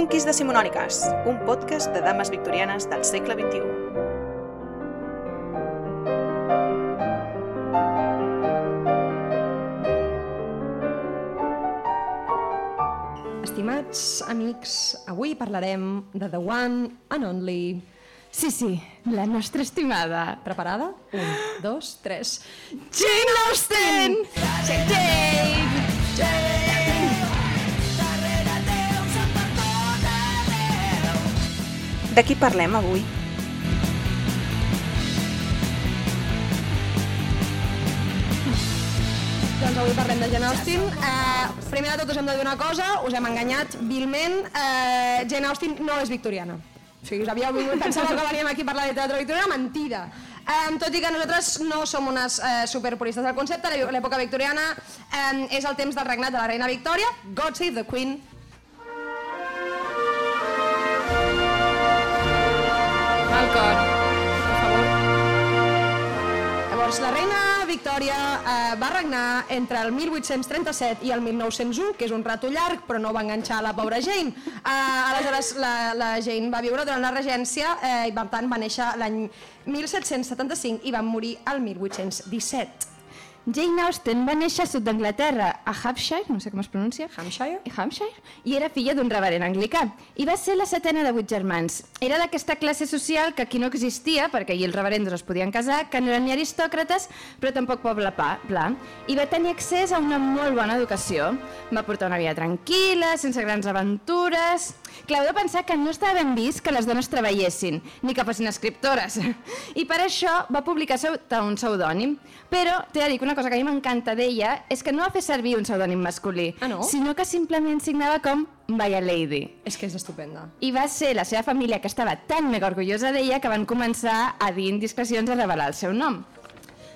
Punquis Decimonòniques, un podcast de dames victorianes del segle XXI. Estimats amics, avui parlarem de The One and Only. Sí, sí, la nostra estimada. Preparada? Un, dos, tres... Jane Austen! Jane! De qui parlem avui? Doncs avui parlem de Jane Austen. Eh, primer de tot us hem de dir una cosa, us hem enganyat vilment. Eh, Jane Austen no és victoriana. O sigui, us havíeu vingut, pensàveu que veníem aquí a parlar de literatura victoriana, mentida. Um, tot i que nosaltres no som unes uh, superpuristes del concepte, l'època victoriana um, és el temps del regnat de la reina Victòria, God Save the Queen, Llavors, la reina Victòria eh, va regnar entre el 1837 i el 1901, que és un rato llarg, però no va enganxar la pobra Jane. Eh, aleshores, la, la Jane va viure durant la regència eh, i, per tant, va néixer l'any 1775 i va morir el 1817. Jane Austen va néixer a sud d'Anglaterra, a Hampshire, no sé com es pronuncia, Hampshire? Hampshire, i era filla d'un reverent anglicà. I va ser la setena de vuit germans. Era d'aquesta classe social que aquí no existia, perquè allí els reverendos es podien casar, que no eren ni aristòcrates, però tampoc poble pa, pla. I va tenir accés a una molt bona educació. Va portar una vida tranquil·la, sense grans aventures... Clar, heu de pensar que no estava ben vist que les dones treballessin, ni que fossin escriptores. I per això va publicar sota un pseudònim. Però t'he de dir que una cosa que a mi m'encanta d'ella és que no va fer servir un pseudònim masculí, Ah, no? sinó que simplement signava com By a Lady. És que és estupenda. I va ser la seva família que estava tan mega orgullosa d'ella que van començar a dir indiscrecions a revelar el seu nom.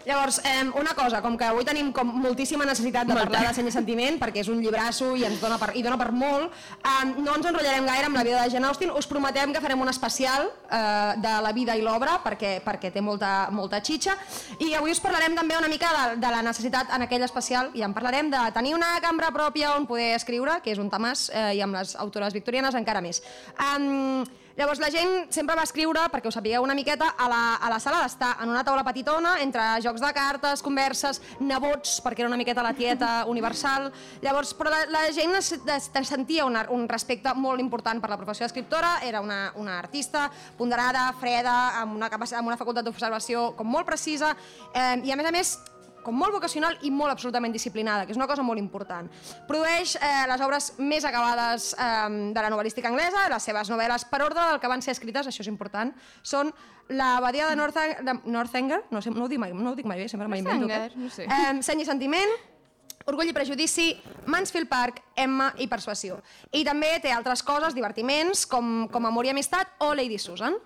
Llavors, eh, una cosa, com que avui tenim com moltíssima necessitat de Molta. parlar de Seny i Sentiment, perquè és un llibrasso i ens dona per, i dona per molt, eh, no ens enrotllarem gaire amb la vida de Jane Austen, us prometem que farem un especial eh, de la vida i l'obra, perquè, perquè té molta, molta xitxa, i avui us parlarem també una mica de, de la necessitat en aquell especial, i en parlarem de tenir una cambra pròpia on poder escriure, que és un tamàs, eh, i amb les autores victorianes encara més. Um, Llavors la gent sempre va escriure, perquè ho sapigueu una miqueta, a la, a la sala d'estar en una taula petitona, entre jocs de cartes, converses, nebots, perquè era una miqueta la tieta universal. Llavors, però la, la gent es, es, es sentia una, un respecte molt important per la professió d'escriptora, era una, una artista ponderada, freda, amb una, amb una facultat d'observació com molt precisa, eh, i a més a més com molt vocacional i molt absolutament disciplinada, que és una cosa molt important. Produeix eh, les obres més acabades eh, de la novel·lística anglesa, les seves novel·les per ordre del que van ser escrites, això és important, són l'Abadia de Northang de Northanger, no, sé, no, ho dic mai, no ho dic mai bé, sempre m'invento. No sé. Eh, Seny i sentiment, Orgull i prejudici, Mansfield Park, Emma i Persuasió. I també té altres coses, divertiments, com, com Amor i Amistat o Lady Susan.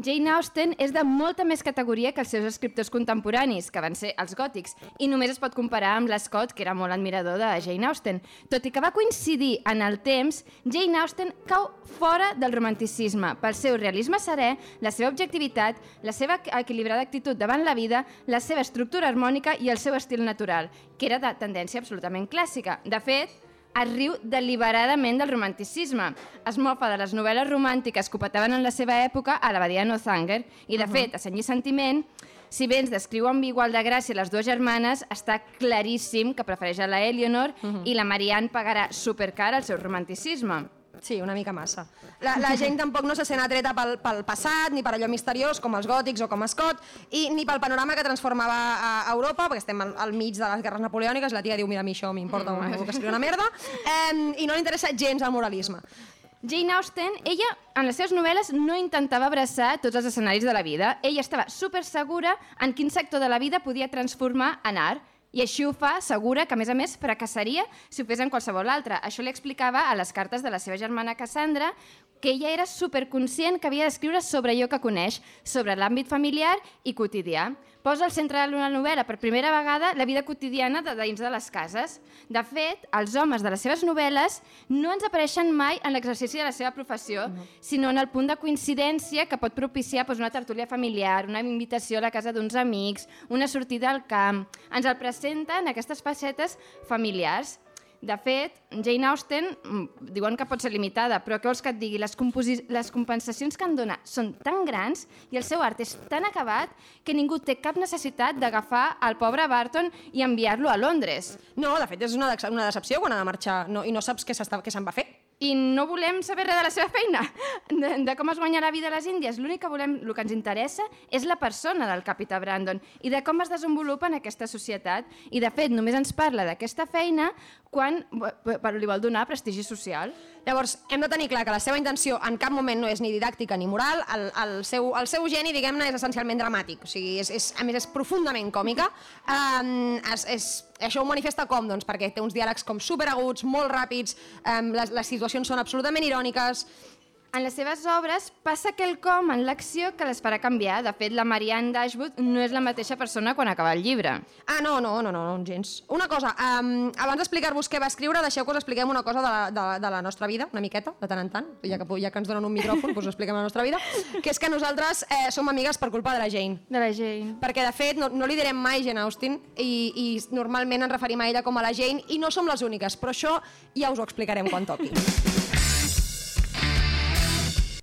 Jane Austen és de molta més categoria que els seus escriptors contemporanis, que van ser els gòtics, i només es pot comparar amb l'Scott, que era molt admirador de Jane Austen. Tot i que va coincidir en el temps, Jane Austen cau fora del romanticisme pel seu realisme serè, la seva objectivitat, la seva equilibrada actitud davant la vida, la seva estructura harmònica i el seu estil natural, que era de tendència absolutament clàssica. De fet, es riu deliberadament del romanticisme. Es mofa de les novel·les romàntiques que ho petaven en la seva època a l'abadia Northanger i, de uh -huh. fet, a Seny i Sentiment, si bé ens descriu amb igual de gràcia les dues germanes, està claríssim que prefereix a la Eleanor uh -huh. i la Marianne pagarà supercar el seu romanticisme. Sí, una mica massa. La, la gent tampoc no se sent atreta pel, pel passat, ni per allò misteriós, com els gòtics o com Scott, i ni pel panorama que transformava a Europa, perquè estem al, al mig de les guerres napoleòniques, la tia diu, mira, a mi això m'importa, mm. que escriu una merda, eh, i no li interessa gens el moralisme. Jane Austen, ella, en les seves novel·les, no intentava abraçar tots els escenaris de la vida. Ella estava super segura en quin sector de la vida podia transformar en art. I així ho fa, segura que, a més a més, fracassaria si ho fes en qualsevol altre. Això li explicava a les cartes de la seva germana Cassandra, que ella era superconscient que havia d'escriure sobre allò que coneix, sobre l'àmbit familiar i quotidià. Posa al centre de la novel·la per primera vegada la vida quotidiana de dins de les cases. De fet, els homes de les seves novel·les no ens apareixen mai en l'exercici de la seva professió, no. sinó en el punt de coincidència que pot propiciar doncs, una tertúlia familiar, una invitació a la casa d'uns amics, una sortida al camp. Ens el presenten aquestes facetes familiars. De fet, Jane Austen mm, diuen que pot ser limitada, però què vols que et digui? Les, les compensacions que en dona són tan grans i el seu art és tan acabat que ningú té cap necessitat d'agafar el pobre Barton i enviar-lo a Londres. No, de fet, és una, una decepció quan ha de marxar no, i no saps què se'n va fer. I no volem saber res de la seva feina, de, de com es guanya la vida a les Índies. L'únic que volem, el que ens interessa és la persona del capità Brandon i de com es desenvolupa en aquesta societat. I, de fet, només ens parla d'aquesta feina quan b- li vol donar prestigi social. Llavors, hem de tenir clar que la seva intenció en cap moment no és ni didàctica ni moral, el, el, seu, el seu geni, diguem-ne, és essencialment dramàtic, o sigui, és, és, a més és profundament còmica. Um, és, és, això ho manifesta com? Doncs perquè té uns diàlegs com superaguts, molt ràpids, um, les, les situacions són absolutament iròniques, En les seves obres passa quelcom en l'acció que les farà canviar. De fet, la Marianne Dashwood no és la mateixa persona quan acaba el llibre. Ah, no, no, no, no, no gens. Una cosa, um, abans d'explicar-vos què va escriure, deixeu que us expliquem una cosa de la, de, de la nostra vida, una miqueta, de tant en tant, ja que, ja que ens donen un micròfon, doncs expliquem la nostra vida, que és que nosaltres eh, som amigues per culpa de la Jane. De la Jane. Perquè, de fet, no, no li direm mai Jane Austen i, i normalment ens referim a ella com a la Jane i no som les úniques, però això ja us ho explicarem quan toqui.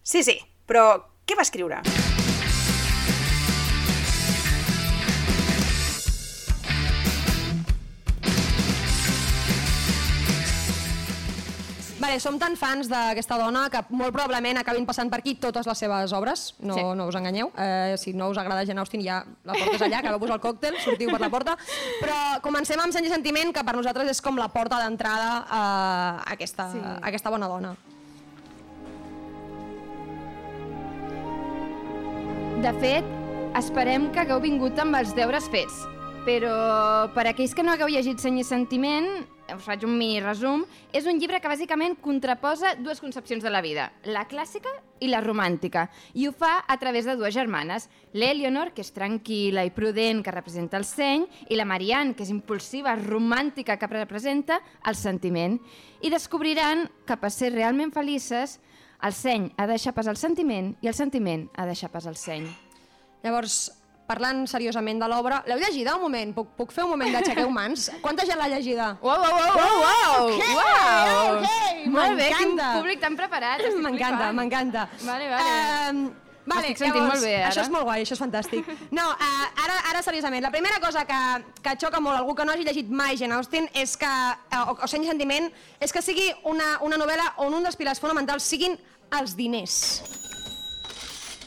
Sí, sí, però què va escriure? Vale, som tan fans d'aquesta dona que molt probablement acabin passant per aquí totes les seves obres, no, Sí. no us enganyeu. Eh, si no us agrada Jane Austen, ja la porta és allà, acabeu-vos el còctel, sortiu per la porta. Però comencem amb Seny i Sentiment, que per nosaltres és com la porta d'entrada a aquesta, Sí. a aquesta bona dona. De fet, esperem que hagueu vingut amb els deures fets. Però per aquells que no hagueu llegit Seny i Sentiment, us faig un mini resum, és un llibre que bàsicament contraposa dues concepcions de la vida, la clàssica i la romàntica, i ho fa a través de dues germanes, l'Eleonor, que és tranquil·la i prudent, que representa el seny, i la Marianne, que és impulsiva, romàntica, que representa el sentiment. I descobriran que per ser realment felices, el seny ha de deixar pas al sentiment i el sentiment ha de deixar pas al seny. Llavors, parlant seriosament de l'obra, l'heu llegida un moment? Puc, puc fer un moment d'aixequeu mans? Quanta gent l'ha llegida? Uau, uau, uau, uau, uau! Ok, uau! ok, Molt bé, quin públic tan preparat. M'encanta, m'encanta. Vale, vale. Um, vale, M'estic sentint molt bé, ara. Això és molt guai, això és fantàstic. No, uh, ara, ara seriosament, la primera cosa que, que xoca molt algú que no hagi llegit mai Jane Austen és que, uh, o, o Seny i Sentiment, és que sigui una, una novel·la on un dels pilars fonamentals siguin els diners.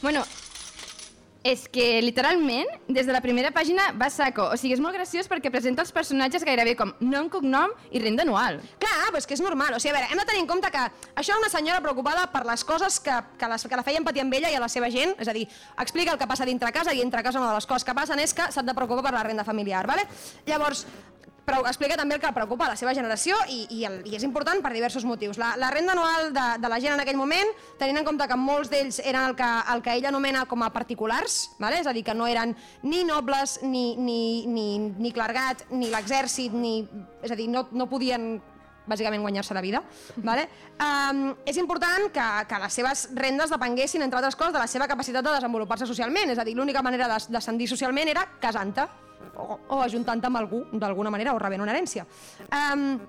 Bueno, és que literalment, des de la primera pàgina va saco. O sigui, és molt graciós perquè presenta els personatges gairebé com nom, cognom i renda anual. Clar, però és que és normal. O sigui, a veure, hem de tenir en compte que això és una senyora preocupada per les coses que, que, les, que la feien patir amb ella i a la seva gent, és a dir, explica el que passa dintre casa i entre casa una de les coses que passen és que s'ha de preocupar per la renda familiar, ¿vale? Llavors, però explica també el que preocupa a la seva generació i, i, el, i és important per diversos motius. La, la renda anual de, de la gent en aquell moment, tenint en compte que molts d'ells eren el que, el que ella anomena com a particulars, ¿vale? és a dir, que no eren ni nobles, ni, ni, ni, ni clergat, ni l'exèrcit, ni... és a dir, no, no podien bàsicament guanyar-se la vida. Vale? Um, és important que, que les seves rendes depenguessin, entre altres coses, de la seva capacitat de desenvolupar-se socialment. És a dir, l'única manera de- d'ascendir socialment era casant-te o, o ajuntant-te amb algú, d'alguna manera, o rebent una herència. Um,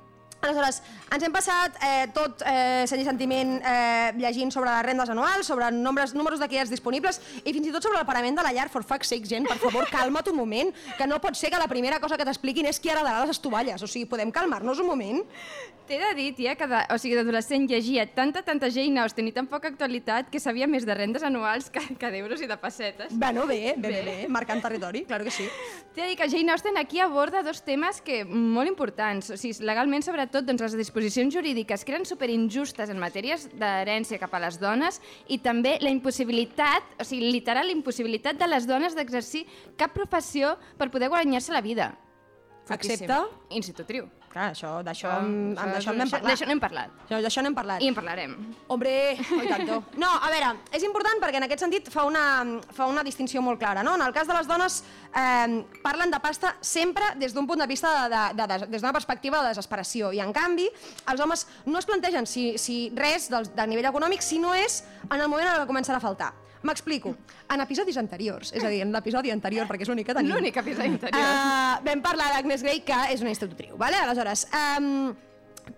Aleshores, ens hem passat eh, tot eh, seny i sentiment eh, llegint sobre les rendes anuals, sobre nombres, números d'aquelles disponibles i fins i tot sobre el de la llar. For fuck's sake, gent, per favor, calma't un moment, que no pot ser que la primera cosa que t'expliquin és qui heredarà les estovalles. O sigui, podem calmar-nos un moment? T'he de dir, tia, que de, o sigui, d'adolescent llegia tanta, tanta Jane Austen i tan poca actualitat que sabia més de rendes anuals que, que d'euros i de pessetes. Bueno, bé, bé, bé, Bé. bé, marcant territori, claro que sí. T'he de dir que Jane Austen aquí aborda dos temes que molt importants. O sigui, legalment, sobretot, doncs, les disposicions jurídiques que eren superinjustes en matèries d'herència cap a les dones i també la impossibilitat, o sigui, literal, la impossibilitat de les dones d'exercir cap professió per poder guanyar-se la vida. Excepte? Institutriu. Clar, això, d'això, Ah, amb d'això això- n'hem parlat. D'això n'hem parlat. Això- D'això n'hem parlat. I en parlarem. Hombre, oi tanto. No, a veure, és important perquè en aquest sentit fa una, fa una distinció molt clara. No? En el cas de les dones, eh, parlen de pasta sempre des d'un punt de vista de, de, de, des d'una perspectiva de desesperació. I en canvi, els homes no es plantegen si, si res del, del nivell econòmic si no és en el moment en què comencen a faltar. M'explico. En episodis anteriors, és a dir, en l'episodi anterior, perquè és l'únic que tenim... L'únic episodi anterior. Uh, vam parlar d'Agnes Grey, que és una institutriu, vale? Aleshores, um,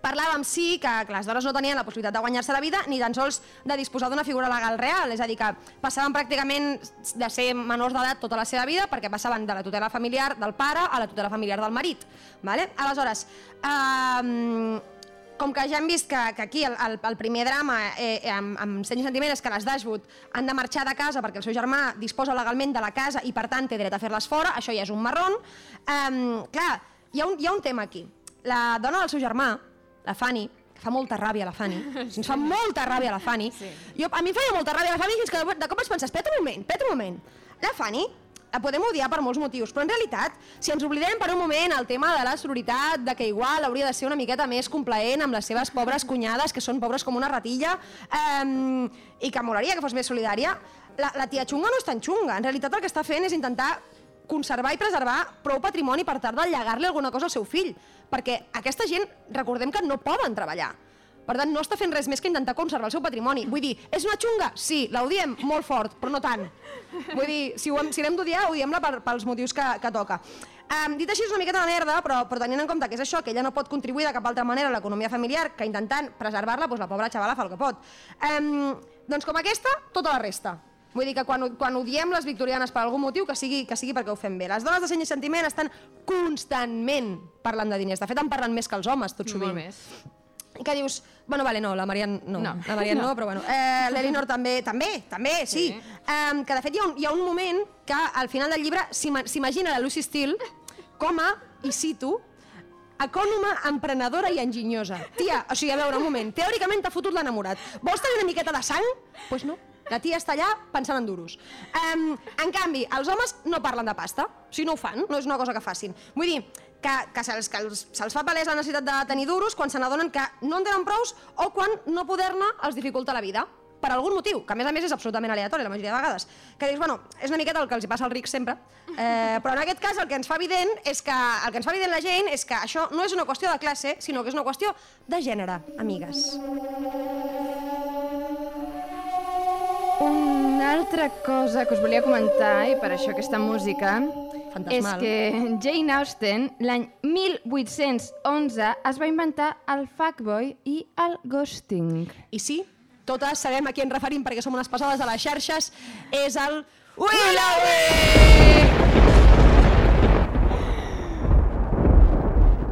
parlàvem sí que, que les dones no tenien la possibilitat de guanyar-se la vida ni tan sols de disposar d'una figura legal real, és a dir, que passaven pràcticament de ser menors d'edat tota la seva vida perquè passaven de la tutela familiar del pare a la tutela familiar del marit. Vale? Aleshores, eh, com que ja hem vist que, que aquí el, el, el primer drama eh, eh, amb, amb seny i sentiment és que les Dashwood han de marxar de casa perquè el seu germà disposa legalment de la casa i per tant té dret a fer-les fora, això ja és un marrón. Um, clar, hi ha, un, hi ha un tema aquí. La dona del seu germà, la Fanny, que fa molta ràbia la Fanny, sí. ens fa molta ràbia la Fanny, sí. jo, a mi em feia molta ràbia la Fanny fins que de, de cop vaig pensar, espera un moment, espera un moment, la Fanny la podem odiar per molts motius, però en realitat, si ens oblidem per un moment el tema de la sororitat, de que igual hauria de ser una miqueta més complaent amb les seves pobres cunyades, que són pobres com una ratilla, eh, i que molaria que fos més solidària, la, la tia xunga no és tan xunga. En realitat el que està fent és intentar conservar i preservar prou patrimoni per tal de llegar-li alguna cosa al seu fill. Perquè aquesta gent, recordem que no poden treballar. Per tant, no està fent res més que intentar conservar el seu patrimoni. Vull dir, és una xunga? Sí, l'odiem molt fort, però no tant. Vull dir, si, ho hem, si l'hem d'odiar, odiem-la per, pels motius que, que toca. Um, dit així és una miqueta de merda, però, però tenint en compte que és això, que ella no pot contribuir de cap altra manera a l'economia familiar, que intentant preservar-la, doncs la pobra xavala fa el que pot. Um, doncs com aquesta, tota la resta. Vull dir que quan, quan odiem les victorianes per algun motiu, que sigui, que sigui perquè ho fem bé. Les dones de seny i sentiment estan constantment parlant de diners. De fet, en parlen més que els homes, tot sovint. Molt més. Que dius, bueno, vale, no, la Marian no, No. la Marian no, No. però bueno, eh, l'Elinor també, també, també, sí. Sí. Um, que de fet hi ha, un, hi ha un moment que al final del llibre s'ima- s'imagina la Lucy Steele com a, i cito, ecònoma, emprenedora i enginyosa. Tia, o sigui, a veure, un moment, teòricament t'ha fotut l'enamorat. Vols tenir una miqueta de sang? Doncs pues no. La tia està allà pensant en duros. Um, en canvi, els homes no parlen de pasta. O sigui, no ho fan, no és una cosa que facin. Vull dir, que, que se'ls que els- se'ls fa palès la necessitat de tenir duros quan se n'adonen que no en tenen prous o quan no poder-ne els dificulta la vida. Per algun motiu, que a més a més és absolutament aleatori la majoria de vegades, que dius, bueno, és una miqueta el que els passa als rics sempre, eh, però en aquest cas el que ens fa evident és que el que ens fa evident la gent és que això no és una qüestió de classe, sinó que és una qüestió de gènere, amigues. Una altra cosa que us volia comentar, i per això aquesta música, Fantasmal. és que Jane Austen, l'any 1811, es va inventar el fuckboy i el ghosting. I sí, totes sabem a qui ens referim perquè som unes passades a les xarxes, és el...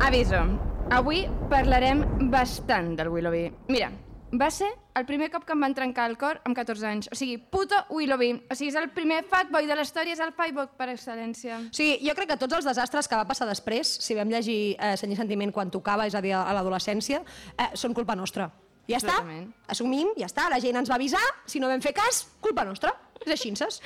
Aviso, avui parlarem bastant del Willoughby. Mira, va ser el primer cop que em van trencar el cor amb 14 anys. O sigui, puto Willoughby. O sigui, és el primer fuckboy de la història, és el fuckboy per excel·lència. Sigui, jo crec que tots els desastres que va passar després, si vam llegir eh, Seny i Sentiment quan tocava, és a dir, a l'adolescència, eh, són culpa nostra. Ja està, assumim, ja està, la gent ens va avisar, si no vam fer cas, culpa nostra. És així, saps?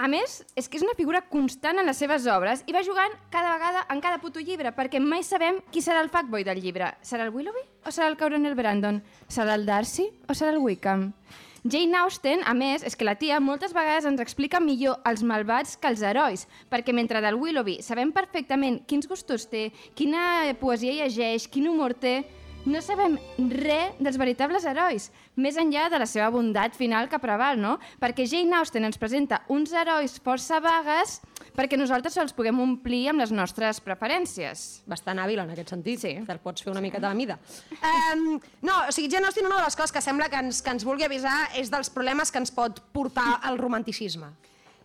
A més, és que és una figura constant en les seves obres i va jugant cada vegada en cada puto llibre, perquè mai sabem qui serà el fuckboy del llibre. Serà el Willoughby o serà el Coronel Brandon? Serà el Darcy o serà el Wickham? Jane Austen, a més, és que la tia moltes vegades ens explica millor els malvats que els herois, perquè mentre del Willoughby sabem perfectament quins gustos té, quina poesia llegeix, quin humor té, no sabem res dels veritables herois, més enllà de la seva bondat final que preval, no? Perquè Jane Austen ens presenta uns herois força vagues perquè nosaltres els puguem omplir amb les nostres preferències. Bastant hàbil en aquest sentit, Sí. te'l pots fer una miqueta de mida. Um, no, o sigui, Jane Austen, una de les coses que sembla que ens, que ens vulgui avisar és dels problemes que ens pot portar el romanticisme.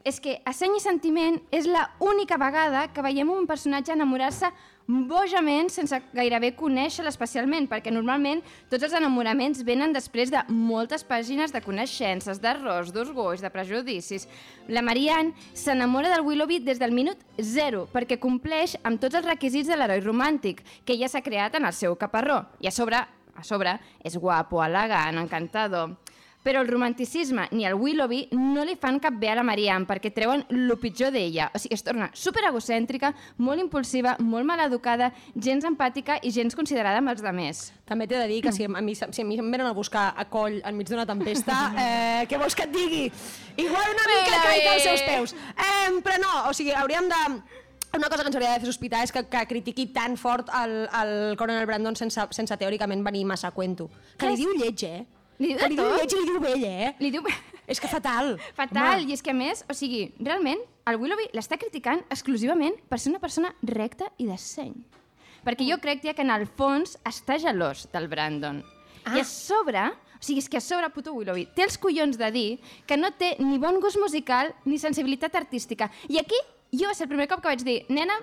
És que a Seny i Sentiment és la única vegada que veiem un personatge enamorar-se bojament sense gairebé conèixer-la especialment, perquè normalment tots els enamoraments venen després de moltes pàgines de coneixences, d'errors, d'orgulls, de prejudicis. La Marianne s'enamora del Willoughby des del minut zero, perquè compleix amb tots els requisits de l'heroi romàntic que ella s'ha creat en el seu caparró. I a sobre, a sobre, és guapo, elegant, encantador. Però el romanticisme ni el Willoughby no li fan cap bé a la Marianne perquè treuen lo pitjor d'ella. O sigui, es torna superegocèntrica, molt impulsiva, molt maleducada, gens empàtica i gens considerada amb els demés. També t'he de dir que si a mi, si a mi em venen a buscar a coll enmig d'una tempesta, eh, què vols que et digui? Igual una mica caic als seus peus. Eh, però no, o sigui, hauríem de... Una cosa que ens hauria de fer sospitar és que, que critiqui tan fort el, el Coronel Brandon sense, sense teòricament venir massa a cuento. Que li diu lleig, eh? Li diu de li diu tot? lleig i li diu vell, eh? Li diu... És que fatal. Fatal, Home. i és que a més, o sigui, realment, el Willoughby l'està criticant exclusivament per ser una persona recta i de seny. Perquè jo crec, tia, que en el fons està gelós del Brandon. Ah. I a sobre, o sigui, és que a sobre, puto Willoughby, té els collons de dir que no té ni bon gust musical ni sensibilitat artística. I aquí jo ser el primer cop que vaig dir, nena,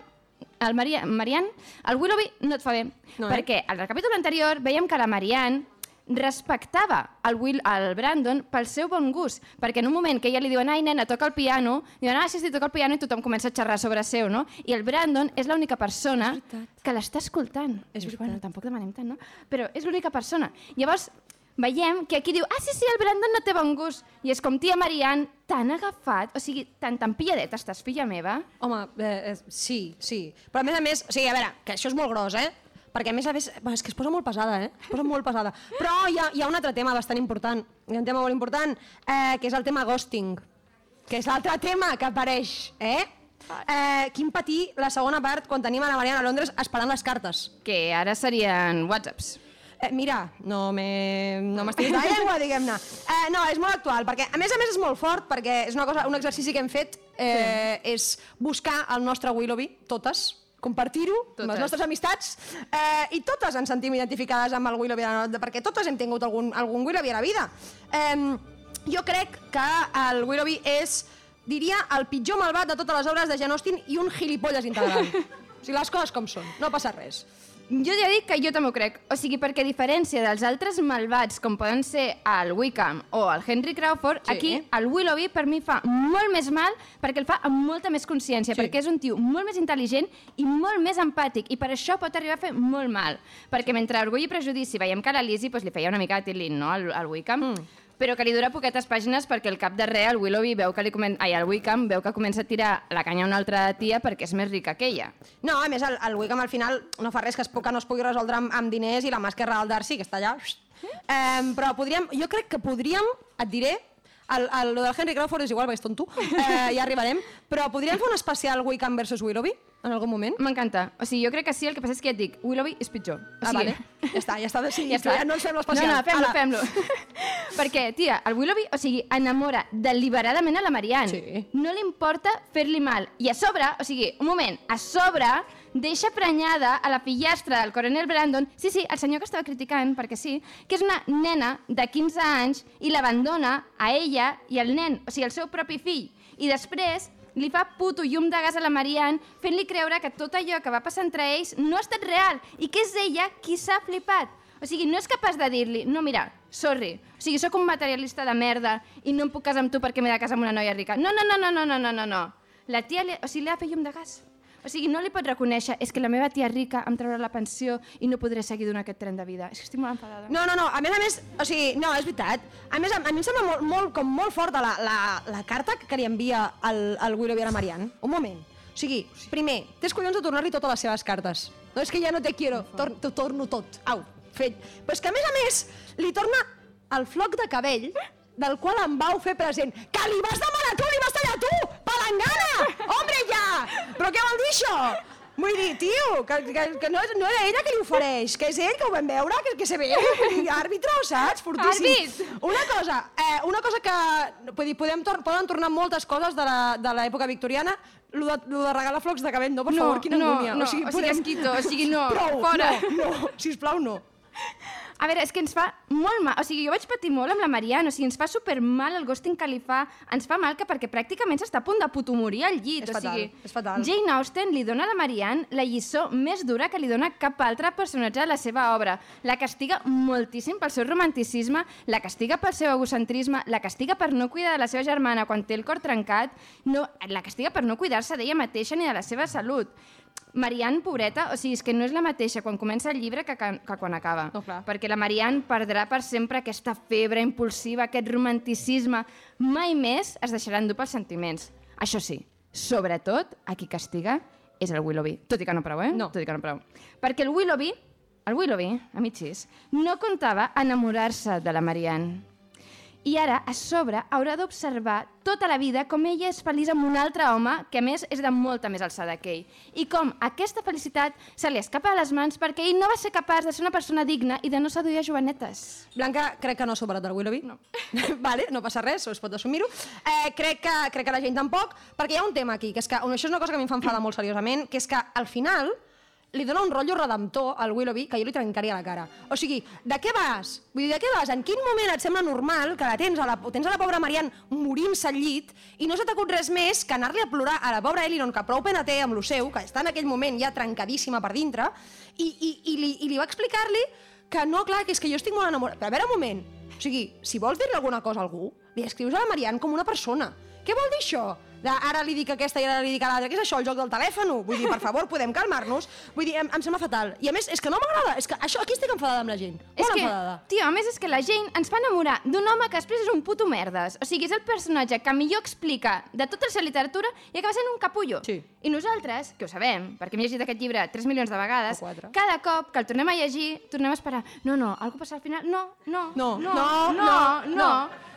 el Maria, Marian, el Willoughby no et fa bé. No, eh? perquè al capítol anterior veiem que la Marian respectava el, Will, el Brandon pel seu bon gust, perquè en un moment que ella li diuen ai nena, toca el piano, diuen ah sí, sí, toca el piano i tothom comença a xerrar sobre seu, no? I el Brandon és l'única persona que l'està escoltant. És veritat. Bueno, tampoc demanem tant, no? Però és l'única persona. Llavors, veiem que aquí diu, ah, sí, sí, el Brandon no té bon gust. I és com, tia Marianne, tan agafat, o sigui, tan, tan pilladeta estàs, filla meva. Home, eh, eh, sí, sí. Però a més a més, o sigui, a veure, que això és molt gros, eh? Perquè a més a més, és que es posa molt pesada, eh? Es posa molt pesada. Però hi ha, hi ha un altre tema bastant important, hi ha un tema molt important, eh, que és el tema ghosting, que és l'altre tema que apareix, eh? Eh, quin patir la segona part quan tenim a la Mariana a Londres esperant les cartes. Que ara serien whatsapps. Eh, mira, no m'he- no la llengua, diguem-ne. Eh, no, és molt actual, perquè a més a més és molt fort, perquè és una cosa, un exercici que hem fet, eh, sí. és buscar el nostre Willoughby, totes, compartir-ho amb les nostres amistats, eh, i totes ens sentim identificades amb el Willoughby, de la- perquè totes hem tingut algun, algun Willoughby a la vida. Eh, jo crec que el Willoughby és, diria, el pitjor malvat de totes les obres de Jane Austen i un gilipolles integral. o sigui, les coses com són, no passa res. Jo ja dic que jo també ho crec. O sigui, perquè a diferència dels altres malvats, com poden ser el Wickham o el Henry Crawford, Sí. aquí el Willoughby per mi fa molt més mal perquè el fa amb molta més consciència, Sí. perquè és un tio molt més intel·ligent i molt més empàtic, i per això pot arribar a fer molt mal. Perquè mentre Orgull i Prejudici veiem que a la Lizzie doncs, li feia una mica de tilín, no?, al, al Wickham, mm. Però que li dura poquetes pàgines perquè el cap de res el Willoughby veu que li comen... Ai, el Wickham veu que comença a tirar la canya a una altra tia perquè és més rica que ella. No, a més, el, el Wickham al final no fa res que, es, que no es pugui resoldre amb, amb diners i la mà esquerra del Darcy, que està allà... Um, però podríem, jo crec que podríem, et diré, el, el, lo del Henry Crawford és igual, perquè és tonto, eh, ja arribarem, però podríem fer un especial Wickham versus Willoughby en algun moment? M'encanta. O sigui, jo crec que sí, el que passa és que ja et dic, Willoughby és pitjor. O Ah, sigui, vale. Ja està, ja està decidit. Ja, ja no ens fem l'especial. No, no, fem-lo, fem-lo. Perquè, tia, el Willoughby, o sigui, enamora deliberadament a la Marianne. Sí. No li importa fer-li mal. I a sobre, o sigui, un moment, a sobre deixa prenyada a la fillastra del coronel Brandon, sí, sí, el senyor que estava criticant, perquè sí, que és una nena de 15 anys i l'abandona a ella i al nen, o sigui, el seu propi fill. I després li fa puto llum de gas a la Marianne, fent-li creure que tot allò que va passar entre ells no ha estat real i que és ella qui s'ha flipat. O sigui, no és capaç de dir-li, no, mira, sorry, o sigui, sóc un materialista de merda i no em puc casar amb tu perquè m'he de casar amb una noia rica. No, no, no, no, no, no, no, no. La tia, li, o sigui, li ha fet llum de gas. O sigui, no li pot reconèixer, és que la meva tia rica em traurà la pensió i no podré seguir donant aquest tren de vida. És que estic molt enfadada. No, no, no, a més a més, o sigui, no, és veritat. A més, a, a mi em sembla molt, molt, com molt forta la, la, la carta que li envia el, el Willoughby a la Marianne. Un moment. O sigui, primer, tens collons de tornar-li totes les seves cartes. No és que ja no te quiero, tor t'ho torno tot. Au, fet. Però és que a més a més, li torna el floc de cabell del qual em vau fer present. Que li vas demanar tu, li vas tallar tu! Palangana! Hombre, ja! Però què vol dir això? Vull dir, tio, que, que, que no, no era ella que li ofereix, que és ell, que ho vam veure, que, que se ve, àrbitre, saps? Fortíssim. Àrbit! Una cosa, eh, una cosa que vull dir, podem tor poden tornar moltes coses de l'època victoriana, lo de, lo de regalar flocs de cabell, no, per No, favor, quina no, angúnia. no, o sigui, Esquito, o sigui, no, Prou, fora. no, no, sisplau, no. A veure, és que ens fa molt mal. O sigui, jo vaig patir molt amb la Marianne. O sigui, ens fa super mal el ghosting que li fa. Ens fa mal que perquè pràcticament s'està a punt de puto morir al llit. És o fatal, sigui, és fatal. Jane Austen li dona a la Marianne la lliçó més dura que li dona cap altre personatge de la seva obra. La castiga moltíssim pel seu romanticisme, la castiga pel seu egocentrisme, la castiga per no cuidar de la seva germana quan té el cor trencat, no, la castiga per no cuidar-se d'ella mateixa ni de la seva salut. Marianne, pobreta, o sigui, és que no és la mateixa quan comença el llibre que, que, que quan acaba. No, clar. Perquè la Marianne perdrà per sempre aquesta febre impulsiva, aquest romanticisme. Mai més es deixarà endur pels sentiments. Això sí, sobretot, a qui castiga és el Willoughby. Tot i que no prou, eh? No. Tot i que no prou. Perquè el Willoughby, el Willoughby, amicis, no comptava enamorar-se de la Marianne. I ara, a sobre, haurà d'observar tota la vida com ella és feliç amb un altre home que, a més, és de molta més alçada que ell. I com aquesta felicitat se li escapa de les mans perquè ell no va ser capaç de ser una persona digna i de no seduir a jovenetes. Blanca, crec que no ha superat el Willoughby. No. vale, no passa res, es pot assumir-ho. Eh, crec, que, crec que la gent tampoc, perquè hi ha un tema aquí, que és que això és una cosa que a mi em fa enfadar molt seriosament, que és que al final li dona un rotllo redemptor al Willoughby que jo li trencaria la cara. O sigui, de què vas? Vull dir, de què vas? En quin moment et sembla normal que la tens a la, tens a la pobra Marianne morint-se al llit i no s'ha t'acut res més que anar-li a plorar a la pobra Elinor, que prou pena té amb lo seu, que està en aquell moment ja trencadíssima per dintre, i, i, i, li, i li va explicar-li que no, clar, que és que jo estic molt enamorat. Però a veure un moment, o sigui, si vols dir-li alguna cosa a algú, li escrius a la Marianne com una persona. Què vol dir això? De, ara li dic aquesta i ara li dic l'altra. Què és això, el joc del telèfon? Vull dir, per favor, podem calmar-nos? Vull dir, em, em sembla fatal. I a més, és que no m'agrada. És que això, aquí estic enfadada amb la gent. És Molt que, enfadada. tio, a més és que la gent ens fa enamorar d'un home que després és un puto merdes. O sigui, és el personatge que millor explica de tota la literatura i acaba sent un capullo. Sí. I nosaltres, que ho sabem, perquè hem llegit aquest llibre 3 milions de vegades, cada cop que el tornem a llegir, tornem a esperar, no, no, algú passarà al final, no, no, No, no, no, no, no, no. No. No,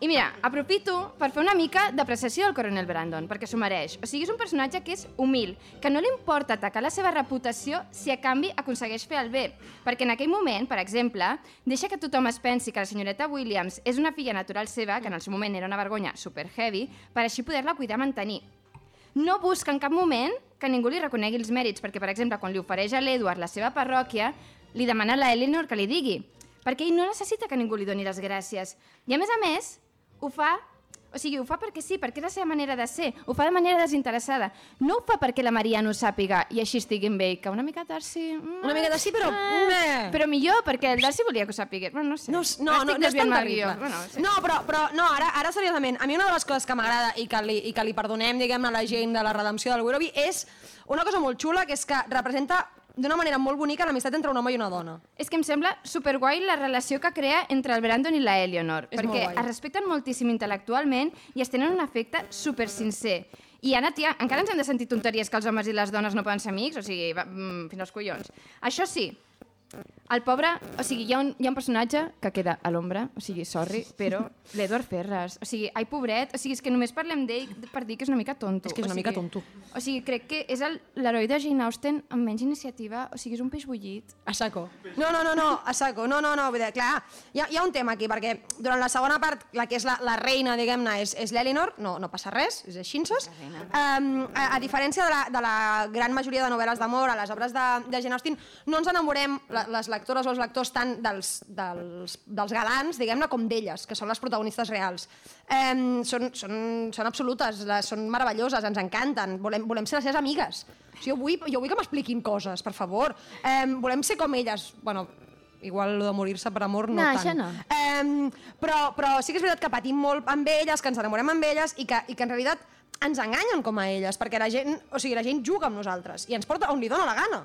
i mira, aprofito per fer una mica d'apreciació del coronel Brandon, perquè s'ho mereix. O sigui, és un personatge que és humil, que no li importa atacar la seva reputació si a canvi aconsegueix fer el bé. Perquè en aquell moment, per exemple, deixa que tothom es pensi que la senyoreta Williams és una filla natural seva, que en el seu moment era una vergonya super heavy, per així poder-la cuidar i mantenir. No busca en cap moment que ningú li reconegui els mèrits, perquè, per exemple, quan li ofereix a l'Edward la seva parròquia, li demana a la Eleanor que li digui, perquè ell no necessita que ningú li doni les gràcies. I a més a més, ho fa o sigui, ho fa perquè sí, perquè és la seva manera de ser, ho fa de manera desinteressada. No ho fa perquè la Maria no sàpiga i així estigui amb ell, que una mica Darcy... mm, Una mica Darcy, però- eh, però millor, perquè el Darcy volia que ho sàpigués. Bueno, no sé. No, no, no, no és tan terrible. Bueno, sí. No, però, però no, ara, ara seriosament, a mi una de les coses que m'agrada i, que li, i que li perdonem, diguem a la gent de la redempció del Willoughby és una cosa molt xula, que és que representa d'una manera molt bonica l'amistat entre un home i una dona. És que em sembla superguai la relació que crea entre el Brandon i la Eleanor, És perquè es respecten moltíssim intel·lectualment i es tenen un afecte super sincer. I ara, tia, encara ens hem de sentir tonteries que els homes i les dones no poden ser amics? O sigui, va, mm, fins als collons. Això sí, el pobre... O sigui, hi ha un, hi ha un personatge que queda a l'ombra, o sigui, sorry, però l'Edward Ferres. O sigui, ai, pobret, o sigui, és que només parlem d'ell per dir que és una mica tonto. És que és o una sigui, mica tonto. O sigui, crec que és l'heroi de Jane Austen amb menys iniciativa, o sigui, és un peix bullit. A saco. No, no, no, no, a saco. No, no, no, vull dir, clar, hi ha, hi ha un tema aquí, perquè durant la segona part, la que és la, la reina, diguem-ne, és, és l'Elinor, no, no passa res, és així. Um, a, a diferència de la, de la gran majoria de novel·les d'amor, a les obres de, de Jane Austen, no ens enamorem, les lectores o els lectors, tant dels, dels, dels galants, diguem-ne, com d'elles, que són les protagonistes reals. Um, són, són, són absolutes, les, són meravelloses, ens encanten, volem, volem ser les seves amigues. O sigui, jo vull, jo vull que m'expliquin coses, per favor. Um, volem ser com elles. Bueno, igual lo de morir-se per amor no, No, tant. això no. Um, però, però sí que és veritat que patim molt amb elles, que ens enamorem amb elles i que, i que en realitat ens enganyen com a elles, perquè la gent, o sigui, la gent juga amb nosaltres i ens porta on li dóna la gana.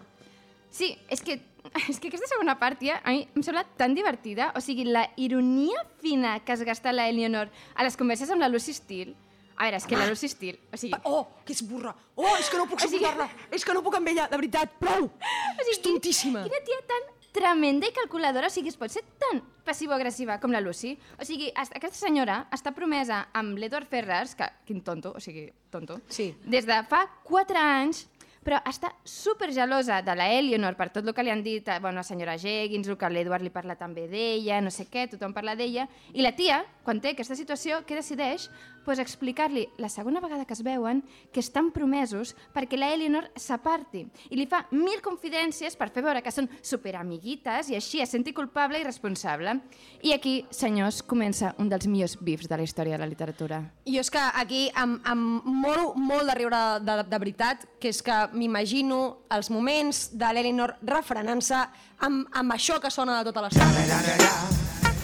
Sí, és que, és que aquesta segona part, ja, a mi em sembla tan divertida. O sigui, la ironia fina que es gasta la Eleanor a les converses amb la Lucy Steele. A veure, és que la Lucy Steele... O sigui, Oh, que és burra. Oh, és que no puc O sigui- suportar-la. És que no puc amb ella, de veritat. Prou. o sigui, és tontíssima. Quina tia tan tremenda i calculadora, o sigui, es pot ser tan passivo-agressiva com la Lucy. O sigui, est- aquesta senyora està promesa amb l'Edward Ferrars, que, quin tonto, o sigui, tonto, Sí. des de fa 4 anys, però està super gelosa de la Eleanor per tot el que li han dit, eh, bueno, senyora Jeggins, el que l'Edward li parla també d'ella, no sé què, tothom parla d'ella, i la tia, quan té aquesta situació, què decideix? Pues explicar-li la segona vegada que es veuen que estan promesos perquè la Eleanor s'aparti i li fa mil confidències per fer veure que són superamiguites i així es senti culpable i responsable. I aquí, senyors, comença un dels millors bifs de la història de la literatura. I jo és que aquí em, em moro molt de riure de, de, de veritat, que és que m'imagino els moments de l'Elinor refrenant-se amb, amb això que sona de tota l'estona.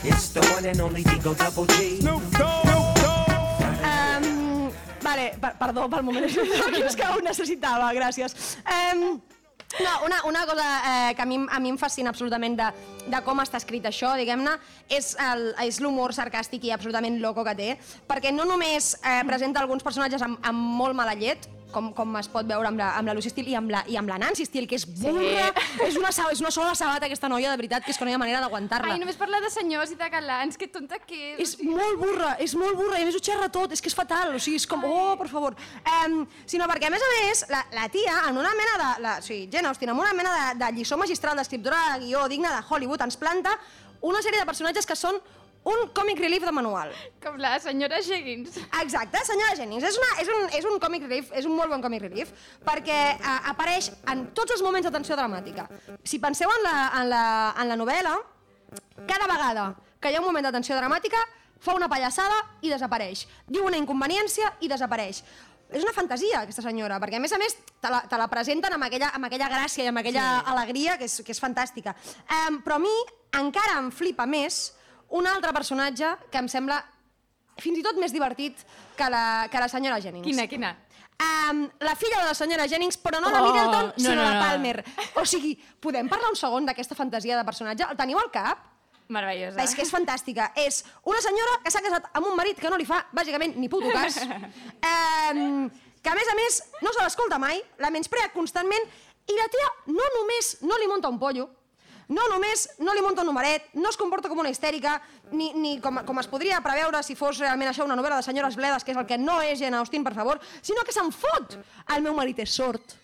It's the one and only Digo Double G. Um, vale, per, perdó pel moment, és que ho necessitava, gràcies. Um, no, una, una cosa eh, que a mi, a mi em fascina absolutament de, de com està escrit això, diguem-ne, és l'humor sarcàstic i absolutament loco que té, perquè no només eh, presenta alguns personatges amb, amb molt mala llet, com, com es pot veure amb la, amb la Lucy Steele i amb la, i amb la Nancy Steele, que és burra, és, una, és una sola sabata aquesta noia, de veritat, que és que no hi ha manera d'aguantar-la. Ai, només parla de senyors i de galants, que tonta que és. És molt burra, és molt burra, i a més ho xerra tot, és que és fatal, o sigui, és com, oh, per favor. Um, sinó perquè, a més a més, la, la tia, en una mena de... La, o sigui, Jane Austen, en una mena de, de lliçó magistral d'escriptora de guió digna de Hollywood, ens planta una sèrie de personatges que són un còmic relief de manual. Com la senyora Jeggins. Exacte, senyora Jennings. És, una, és, un, és un còmic relief, és un molt bon còmic relief, perquè uh, apareix en tots els moments de tensió dramàtica. Si penseu en la, en la, en la novel·la, cada vegada que hi ha un moment de tensió dramàtica, fa una pallassada i desapareix. Diu una inconveniència i desapareix. És una fantasia, aquesta senyora, perquè a més a més te la, te la presenten amb aquella, amb aquella gràcia i amb aquella sí. alegria que és, que és fantàstica. Um, però a mi encara em flipa més un altre personatge que em sembla fins i tot més divertit que la, que la senyora Jennings. Quina, quina? Um, la filla de la senyora Jennings, però no la Oh, Middleton, no, sinó no, la no. Palmer. O sigui, podem parlar un segon d'aquesta fantasia de personatge? El teniu al cap? Meravellosa. És que és fantàstica. És una senyora que s'ha casat amb un marit que no li fa, bàsicament, ni puto cas. Um, que, a més a més, no se l'escolta mai, la menysprea constantment, i la tia no només no li munta un pollo, no només no li munta un numeret, no es comporta com una histèrica, ni, ni com, com es podria preveure si fos realment això una novel·la de senyores bledes, que és el que no és Jane Austen, per favor, sinó que se'n fot. El meu marit és sord.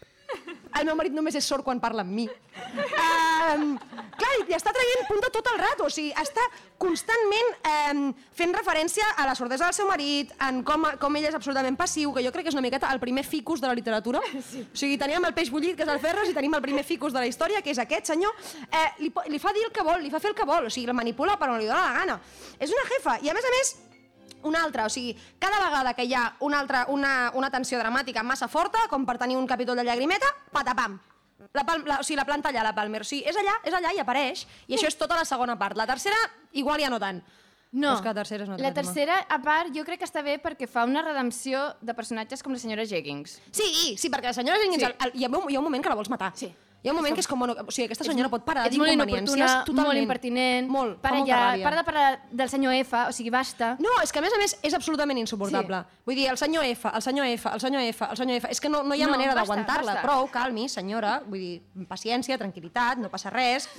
El meu marit només és sord quan parla amb mi. Um, clar, i està traient punta tot el rato, o sigui, està constantment um, fent referència a la sordesa del seu marit, en com, com ell és absolutament passiu, que jo crec que és una miqueta el primer ficus de la literatura. Sí. O sigui, teníem el peix bullit, que és el Ferres, i tenim el primer ficus de la història, que és aquest senyor. Eh, li, li fa dir el que vol, li fa fer el que vol, o sigui, el manipula per on li dóna la gana. És una jefa, i a més a més, una altra, o sigui, cada vegada que hi ha una, altra, una, una tensió dramàtica massa forta, com per tenir un capítol de llagrimeta, patapam. La, pal, la, o sigui, la planta allà, la Palmer. O sigui, és allà, és allà i apareix, i això és tota la segona part. La tercera, igual ja no tant. No, és que la tercera és la tercera, a part, jo crec que està bé perquè fa una redempció de personatges com la senyora Jeggings. Sí, sí, perquè la senyora Jenkins, Sí. sí. el, el, hi, ha, hi ha un moment que la vols matar. Sí. Hi ha un moment que és com... Bueno, o sigui, aquesta senyora pot parar d'inconveniències totalment. molt impertinent. Molt, para ja, ràbia. para de parlar del senyor F, o sigui, basta. No, és que a més a més és absolutament insuportable. Sí. Vull dir, el senyor F, el senyor F, el senyor F, el senyor F... És que no, no hi ha No, manera d'aguantar-la. Prou, calmi, senyora. Vull dir, paciència, tranquil·litat, no passa res,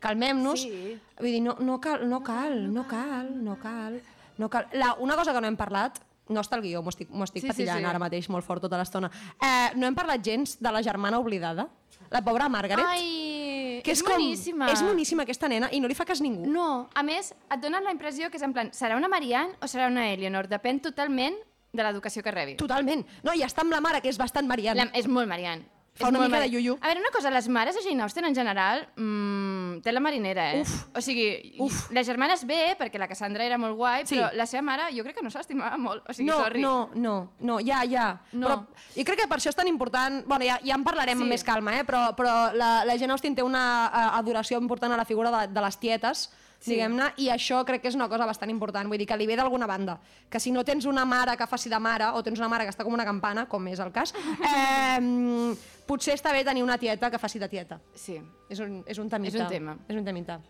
calmem-nos. Sí. Vull dir, no, no cal, no cal, no cal, no cal. No cal. La, una cosa que no hem parlat, no està al guió, m'ho estic, estic Sí, sí, patillant sí. ara mateix molt fort tota l'estona. Eh, no hem parlat gens de la germana oblidada, la pobra Margaret. Ai, que és, com, boníssima. És boníssima aquesta nena i no li fa cas ningú. No, a més, et donen la impressió que és en plan, serà una Marianne o serà una Eleanor? Depèn totalment de l'educació que rebi. Totalment. No, i està amb la mare, que és bastant Mariana. La, és molt Marianne. Fa una mica de iuiu. A veure, una cosa, les mares de Jane Austen en general mmm, té la marinera, eh? Uf. O sigui, Uf. les germanes bé, perquè la Cassandra era molt guai, Sí. però la seva mare jo crec que no s'estimava molt. O sigui, no, sorry. no, no, no, ja, ja. No. Però, I crec que per això és tan important... Bueno, ja, ja en parlarem Sí. amb més calma, eh? però, però la, la Jane Austen té una eh, adoració important a la figura de, de les tietes, Sí. diguem-ne, i això crec que és una cosa bastant important, vull dir que li ve d'alguna banda, que si no tens una mare que faci de mare, o tens una mare que està com una campana, com és el cas, eh, potser està bé tenir una tieta que faci de tieta. Sí. És un, és un temita. És un tema. És un temita.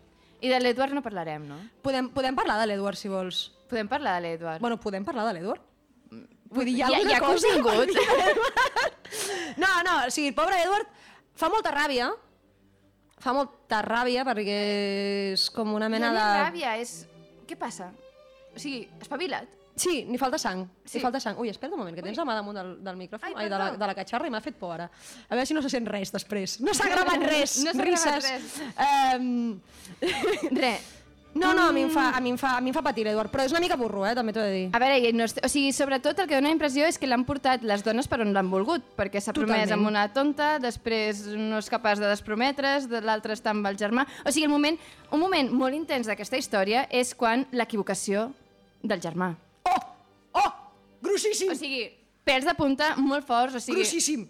I de l'Edward no parlarem, no? Podem, podem parlar de l'Edward, si vols. Podem parlar de l'Edward. Bueno, podem parlar de l'Edward? Vull dir, hi ha, ha- alguna ha cosa l'Edward? No, no, o sigui, pobre Edward fa molta ràbia, fa molta ràbia perquè és com una mena de... ràbia, és... Què passa? O sigui, espavila't. Sí, ni falta sang. Sí. Ni falta sang. Ui, espera un moment, que tens la mà damunt del, del micròfon, Ai, ai, de, la, de la catxarra i m'ha fet por ara. A veure si no se sent res després. No s'ha gravat res, No s'ha gravat res. Um... Re. No, no, a mi, em fa, a, mi em fa, a mi em fa patir, Edward, però és una mica burro, eh, també t'ho he de dir. A veure, i no est... o sigui, sobretot el que dona impressió és que l'han portat les dones per on l'han volgut, perquè s'ha promès Totalment. amb una tonta, després no és capaç de desprometre's, de l'altre està amb el germà... O sigui, el moment, un moment molt intens d'aquesta història és quan l'equivocació del germà. Oh! Oh! Grossíssim! O sigui, pèls de punta molt forts, o sigui... Grossíssim!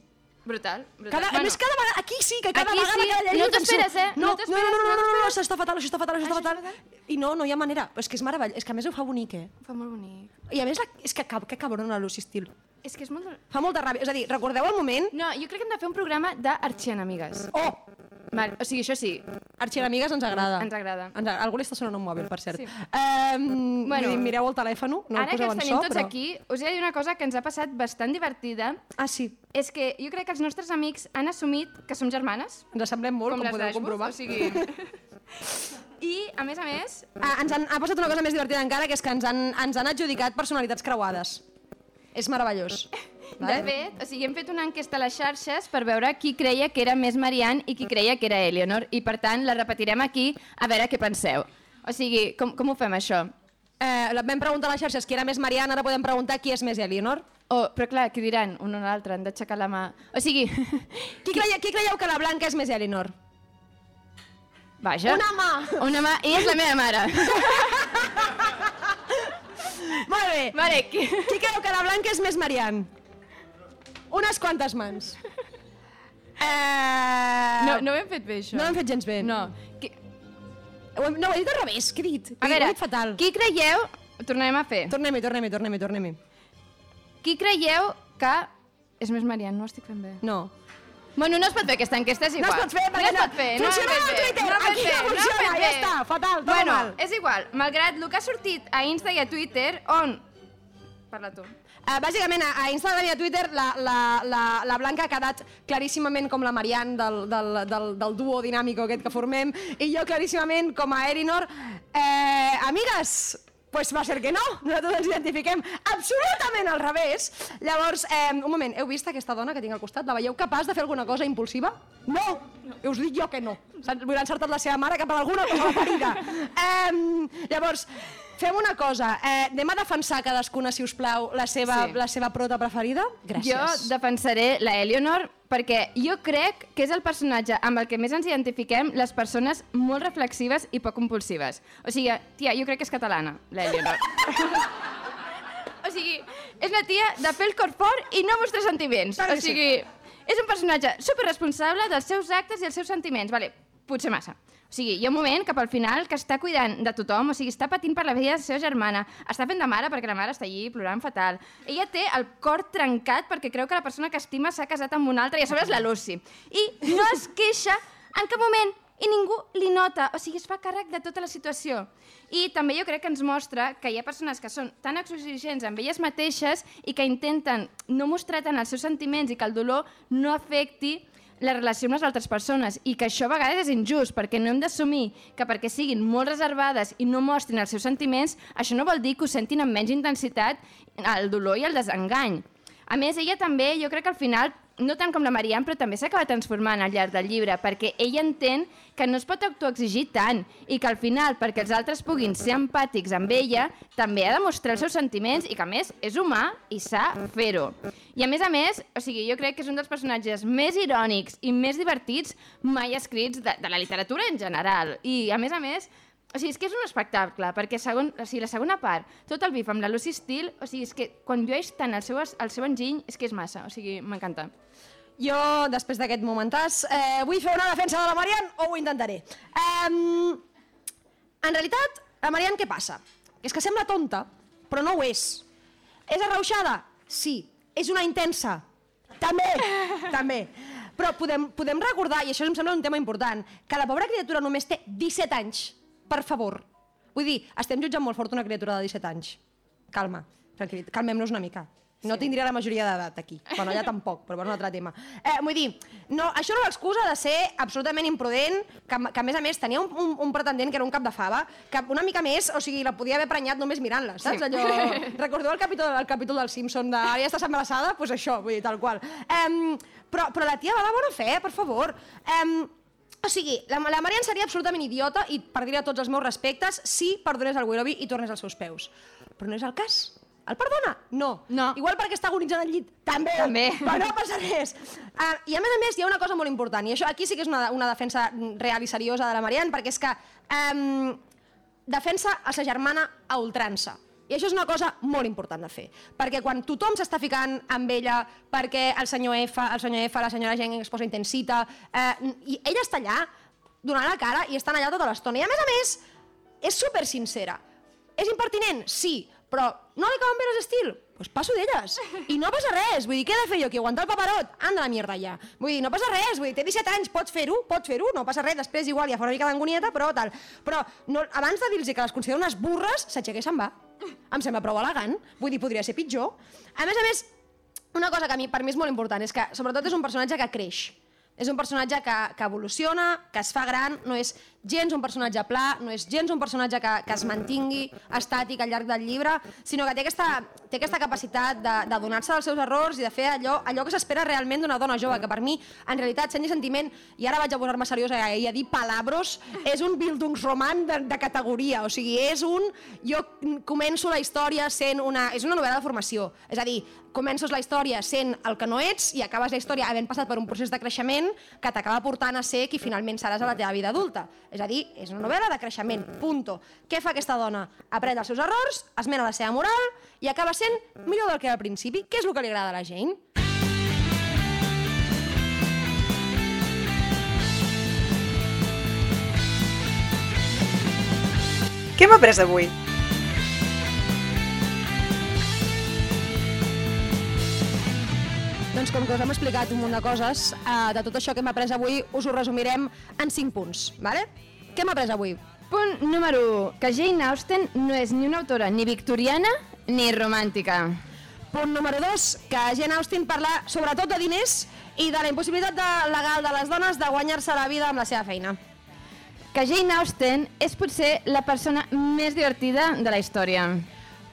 Brutal, brutal. Cada, a més, cada vegada, aquí sí, que cada Aquí vegada sí, que ha no t'esperes, eh? No, No no, no, no, no, no no, no, no, t'esperes. això està fatal, això està fatal, això està fatal. I no, no hi ha manera. És que és meravellós, és que a més ho fa bonic, eh? Fa molt bonic. I a més, la, és que, cab, que cabrona la Lucy Steele. És que és molt... Fa molta ràbia. És a dir, recordeu el moment... No, jo crec que hem de fer un programa d'arxienamigues. Oh! Val, o sigui, això sí, Arxienamigues ens agrada. ens agrada. Ens agrada. Algú li està sonant un mòbil, per cert. Sí. Um, Bueno, mireu el telèfon, no Ara el que poseu els en tenim so, tots però... aquí, us he de dir una cosa que ens ha passat bastant divertida. Ah, sí. És que jo crec que els nostres amics han assumit que som germanes. Ens semblem molt, com, les podeu comprovar. O sigui... I, a més a més, Ah, ens han, ha passat una cosa més divertida encara, que és que ens han, ens han adjudicat personalitats creuades. És meravellós. De fet, o sigui, hem fet una enquesta a les xarxes per veure qui creia que era més Marianne i qui creia que era Eleanor, i per tant la repetirem aquí a veure què penseu. O sigui, com, com ho fem això? Eh, la- vam preguntar a les xarxes qui era més Mariana, ara podem preguntar qui és més Elinor. Oh, però clar, què diran? Un o l'altre, han d'aixecar la mà. O sigui, Qui, creia, qui creieu que la Blanca és més Elinor? vaja. Una mà. Una mà, i és la meva mare. Molt bé. vale, qui... Qui creu que la Blanca és més Marian? Unes quantes mans. Eh... No, no ho hem fet bé, això. no l'hem fet gens bé. No. Qui... Ho hem, no, ho he dit al revés, què he dit? A Ho he- veure, ho he dit fatal. qui creieu... Tornarem a fer. Tornem-hi, tornem-hi, tornem-hi, tornem-hi. Qui creieu que... És més Marian, no ho estic fent bé. No. Bueno, no es pot fer aquesta enquesta, és No igual. es pot fer, no perquè es pot fer. No funciona ho hem bé. Twitter, No ho hem aquí fet no bé, ho hem funciona, fet ja bé. està, fatal, tot bueno, mal. és igual, malgrat el que ha sortit a Insta i a Twitter, on... Parla tu. Uh, bàsicament, a, Instagram i a Twitter la, la, la, la Blanca ha quedat claríssimament com la Marianne del, del, del, del duo dinàmico aquest que formem i jo claríssimament com a Elinor. Eh, amigues, pues va ser que no, nosaltres ens identifiquem absolutament al revés. Llavors, eh, un moment, heu vist aquesta dona que tinc al costat? La veieu capaç de fer alguna cosa impulsiva? No! no. Us dic jo que no. Vull encertat la seva mare cap a alguna cosa parida. Eh, llavors, fem una cosa. Eh, anem a defensar cadascuna, si us plau, la seva, Sí. la seva prota preferida? Gràcies. Jo defensaré la Eleonor perquè jo crec que és el personatge amb el que més ens identifiquem les persones molt reflexives i poc compulsives. O sigui, tia, jo crec que és catalana, la Eleonor. o sigui, és una tia de fer el cor fort i no mostrar sentiments. Clar O sigui, és un personatge superresponsable dels seus actes i els seus sentiments. Vale, potser massa. O sigui, hi ha un moment cap al final que està cuidant de tothom, o sigui, està patint per la vida de la seva germana, està fent de mare perquè la mare està allí plorant fatal. Ella té el cor trencat perquè creu que la persona que estima s'ha casat amb una altra i a sobre és la Lucy. I no es queixa en cap moment i ningú li nota, o sigui, es fa càrrec de tota la situació. I també jo crec que ens mostra que hi ha persones que són tan exigents amb elles mateixes i que intenten no mostrar tant els seus sentiments i que el dolor no afecti la relació amb les altres persones i que això a vegades és injust perquè no hem d'assumir que perquè siguin molt reservades i no mostrin els seus sentiments, això no vol dir que ho sentin amb menys intensitat el dolor i el desengany. A més, ella també, jo crec que al final, no tant com la Marianne, però també s'acaba transformant al llarg del llibre, perquè ella entén que no es pot autoexigir tant i que al final, perquè els altres puguin ser empàtics amb ella, també ha de mostrar els seus sentiments i que, a més, és humà i s'ha fer-ho. I a més a més, o sigui, jo crec que és un dels personatges més irònics i més divertits mai escrits de, de la literatura en general. I, a més a més, o sigui, és que és un espectacle, perquè segon, o sigui, la segona part, tot el bif amb la Lucy Steele, o sigui, és que quan llueix tant el seu, el seu enginy, és que és massa, o sigui, m'encanta. Jo, després d'aquest momentàs, eh, vull fer una defensa de la Marianne, o ho intentaré. Um, en realitat, la Marianne què passa? És que sembla tonta, però no ho és. És arrauxada? Sí. És una intensa? També, també. Però podem, podem recordar, i això em sembla un tema important, que la pobra criatura només té 17 anys. Per favor. Vull dir, estem jutjant molt fort una criatura de 17 anys. Calma, calmem-nos una mica. No sí. tindria la majoria d'edat aquí. Bueno, allà tampoc, però bueno, un altre tema. Eh, vull dir, no, això no l'excusa de ser absolutament imprudent, que, que a més a més tenia un, un, un pretendent que era un cap de fava, que una mica més, o sigui, la podia haver prenyat només mirant-la, saps? Sí. Allò... Recordeu el capítol, el capítol del Simpson de ara ja estàs embarassada? Doncs pues això, vull dir, tal qual. Um, però, però la tia va de bona fe, per favor. Um, o sigui, la, la Marian seria absolutament idiota i perdria tots els meus respectes si perdonés el Willoughby i tornés als seus peus. Però no és el cas. El perdona? No. No. Igual perquè està agonitzant al llit? També. També. Però no passa res. Uh, I a més a més hi ha una cosa molt important, i això aquí sí que és una, una defensa real i seriosa de la Marian, perquè és que um, defensa a sa germana a ultrança. I això és una cosa molt important de fer, perquè quan tothom s'està ficant amb ella, perquè el senyor F, el senyor F, la senyora Jeng es posa intensita, eh, i ella està allà donant la cara i estan allà tota l'estona. I a més a més, és super sincera. És impertinent? Sí, però no li acaben bé les estil? Pues passo d'elles. I no passa res. Vull dir, què he de fer jo aquí? Aguantar el paperot? Anda la mierda ja. Vull dir, no passa res. Vull dir, té 17 anys, pots fer-ho, pots fer-ho, no passa res. Després igual ja fa una mica d'angonieta, però tal. Però no, abans de dir-los que les considero unes burres, s'aixeca i se'n va. Em sembla prou elegant. Vull dir, podria ser pitjor. A més a més, una cosa que a mi, per mi és molt important és que, sobretot, és un personatge que creix. És un personatge que, que evoluciona, que es fa gran, no és gens un personatge pla, no és gens un personatge que, que es mantingui estàtic al llarg del llibre, sinó que té aquesta, té aquesta capacitat de, de donar-se dels seus errors i de fer allò, allò que s'espera realment d'una dona jove, que per mi, en realitat, Seny i Sentiment, i ara vaig a posar-me seriosa i a dir palabros, és un Bildungsroman de, de categoria, o sigui, és un... Jo començo la història sent una... És una novel·la de formació, és a dir, comences la història sent el que no ets i acabes la història havent passat per un procés de creixement que t'acaba portant a ser qui finalment seràs a la teva vida adulta. És a dir, és una novel·la de creixement, punto. Què fa aquesta dona? Aprèn els seus errors, esmena la seva moral i acaba sent millor del que al principi. Què és el que li agrada a la Jane? Què hem après avui? Doncs com que us hem explicat un munt de coses, eh, de tot això que hem après avui us ho resumirem en 5 punts. Vale? Què hem après avui? Punt número 1. Que Jane Austen no és ni una autora ni victoriana ni romàntica. Punt número 2, que Jane Austen parla sobretot de diners i de la impossibilitat de, legal de les dones de guanyar-se la vida amb la seva feina. Que Jane Austen és potser la persona més divertida de la història.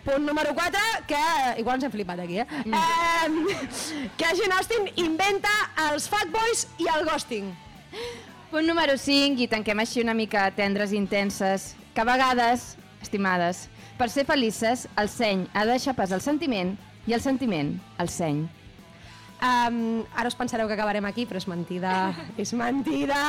Punt número 4, que igual ens hem flipat aquí, eh? Mm. eh que Jane Austen inventa els fatboys i el ghosting. Punt número 5, i tanquem així una mica tendres intenses, que a vegades, estimades, per ser felices, el seny ha de deixar pas al sentiment i el sentiment al seny. Um, ara us pensareu que acabarem aquí, però és mentida. és mentida!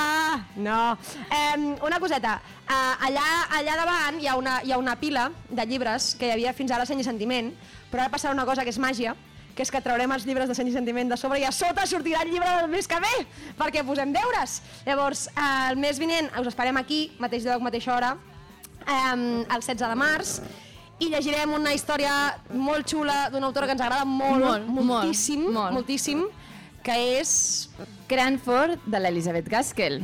No. Um, una coseta. Uh, allà, allà davant hi ha, una, hi ha una pila de llibres que hi havia fins ara Seny i Sentiment, però ara passarà una cosa que és màgia, que és que traurem els llibres de Seny i Sentiment de sobre i a sota sortirà el llibre del mes que ve, perquè posem deures. Llavors, uh, el mes vinent us esperem aquí, mateix lloc, mateixa hora, um, el 16 de març, i llegirem una història molt xula d'una autora que ens agrada molt, Molt, molt, moltíssim, molt. moltíssim, que és... Cranford, de l'Elisabeth Gaskell.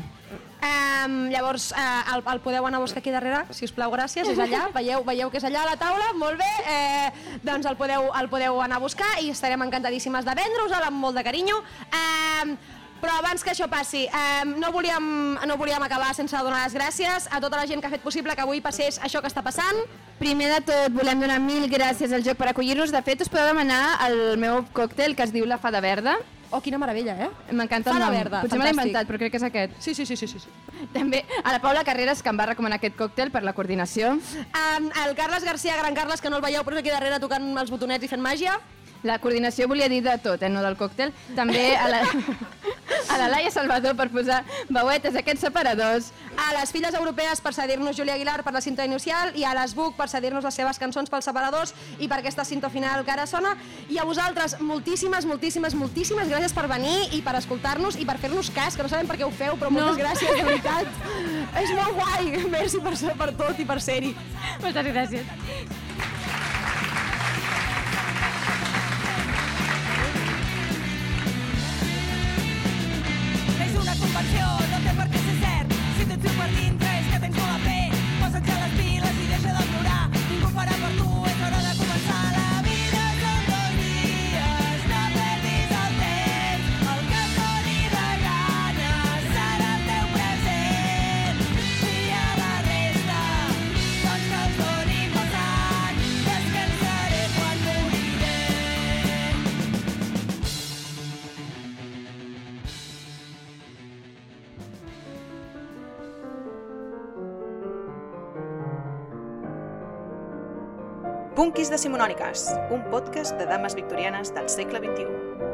Um, llavors, uh, el, el podeu anar a buscar aquí darrere, si us plau, gràcies, és allà, veieu, veieu que és allà a la taula, molt bé, eh, doncs el podeu, el podeu anar a buscar i estarem encantadíssimes de vendre-us-el amb molt de carinyo. Um, però abans que això passi, eh, no, volíem, no volíem acabar sense donar les gràcies a tota la gent que ha fet possible que avui passés això que està passant. Primer de tot, volem donar mil gràcies al joc per acollir-nos. De fet, us podeu demanar el meu còctel que es diu la Fada Verda. Oh, quina meravella, eh? M'encanta el Fada nom. Verda, Potser me l'he inventat, però crec que és aquest. Sí, sí, sí, sí. sí. sí. També a la Paula Carreras, que em va recomanar aquest còctel per la coordinació. Um, el Carles Garcia, gran Carles, que no el veieu, però és aquí darrere tocant els botonets i fent màgia. La coordinació volia dir de tot, eh, no del còctel. També a la, a la Laia Salvador per posar veuetes aquests separadors. A les filles europees per cedir-nos Júlia Aguilar per la cinta inicial i a les Buc per cedir-nos les seves cançons pels separadors i per aquesta cinta final que ara sona. I a vosaltres, moltíssimes, moltíssimes, moltíssimes gràcies per venir i per escoltar-nos i per fer-nos cas, que no sabem per què ho feu, però moltes gràcies, de veritat. És molt guai. Merci per, per tot i per ser-hi. Moltes gràcies. Punquis decimonòniques, un podcast de dames victorianes del segle XXI.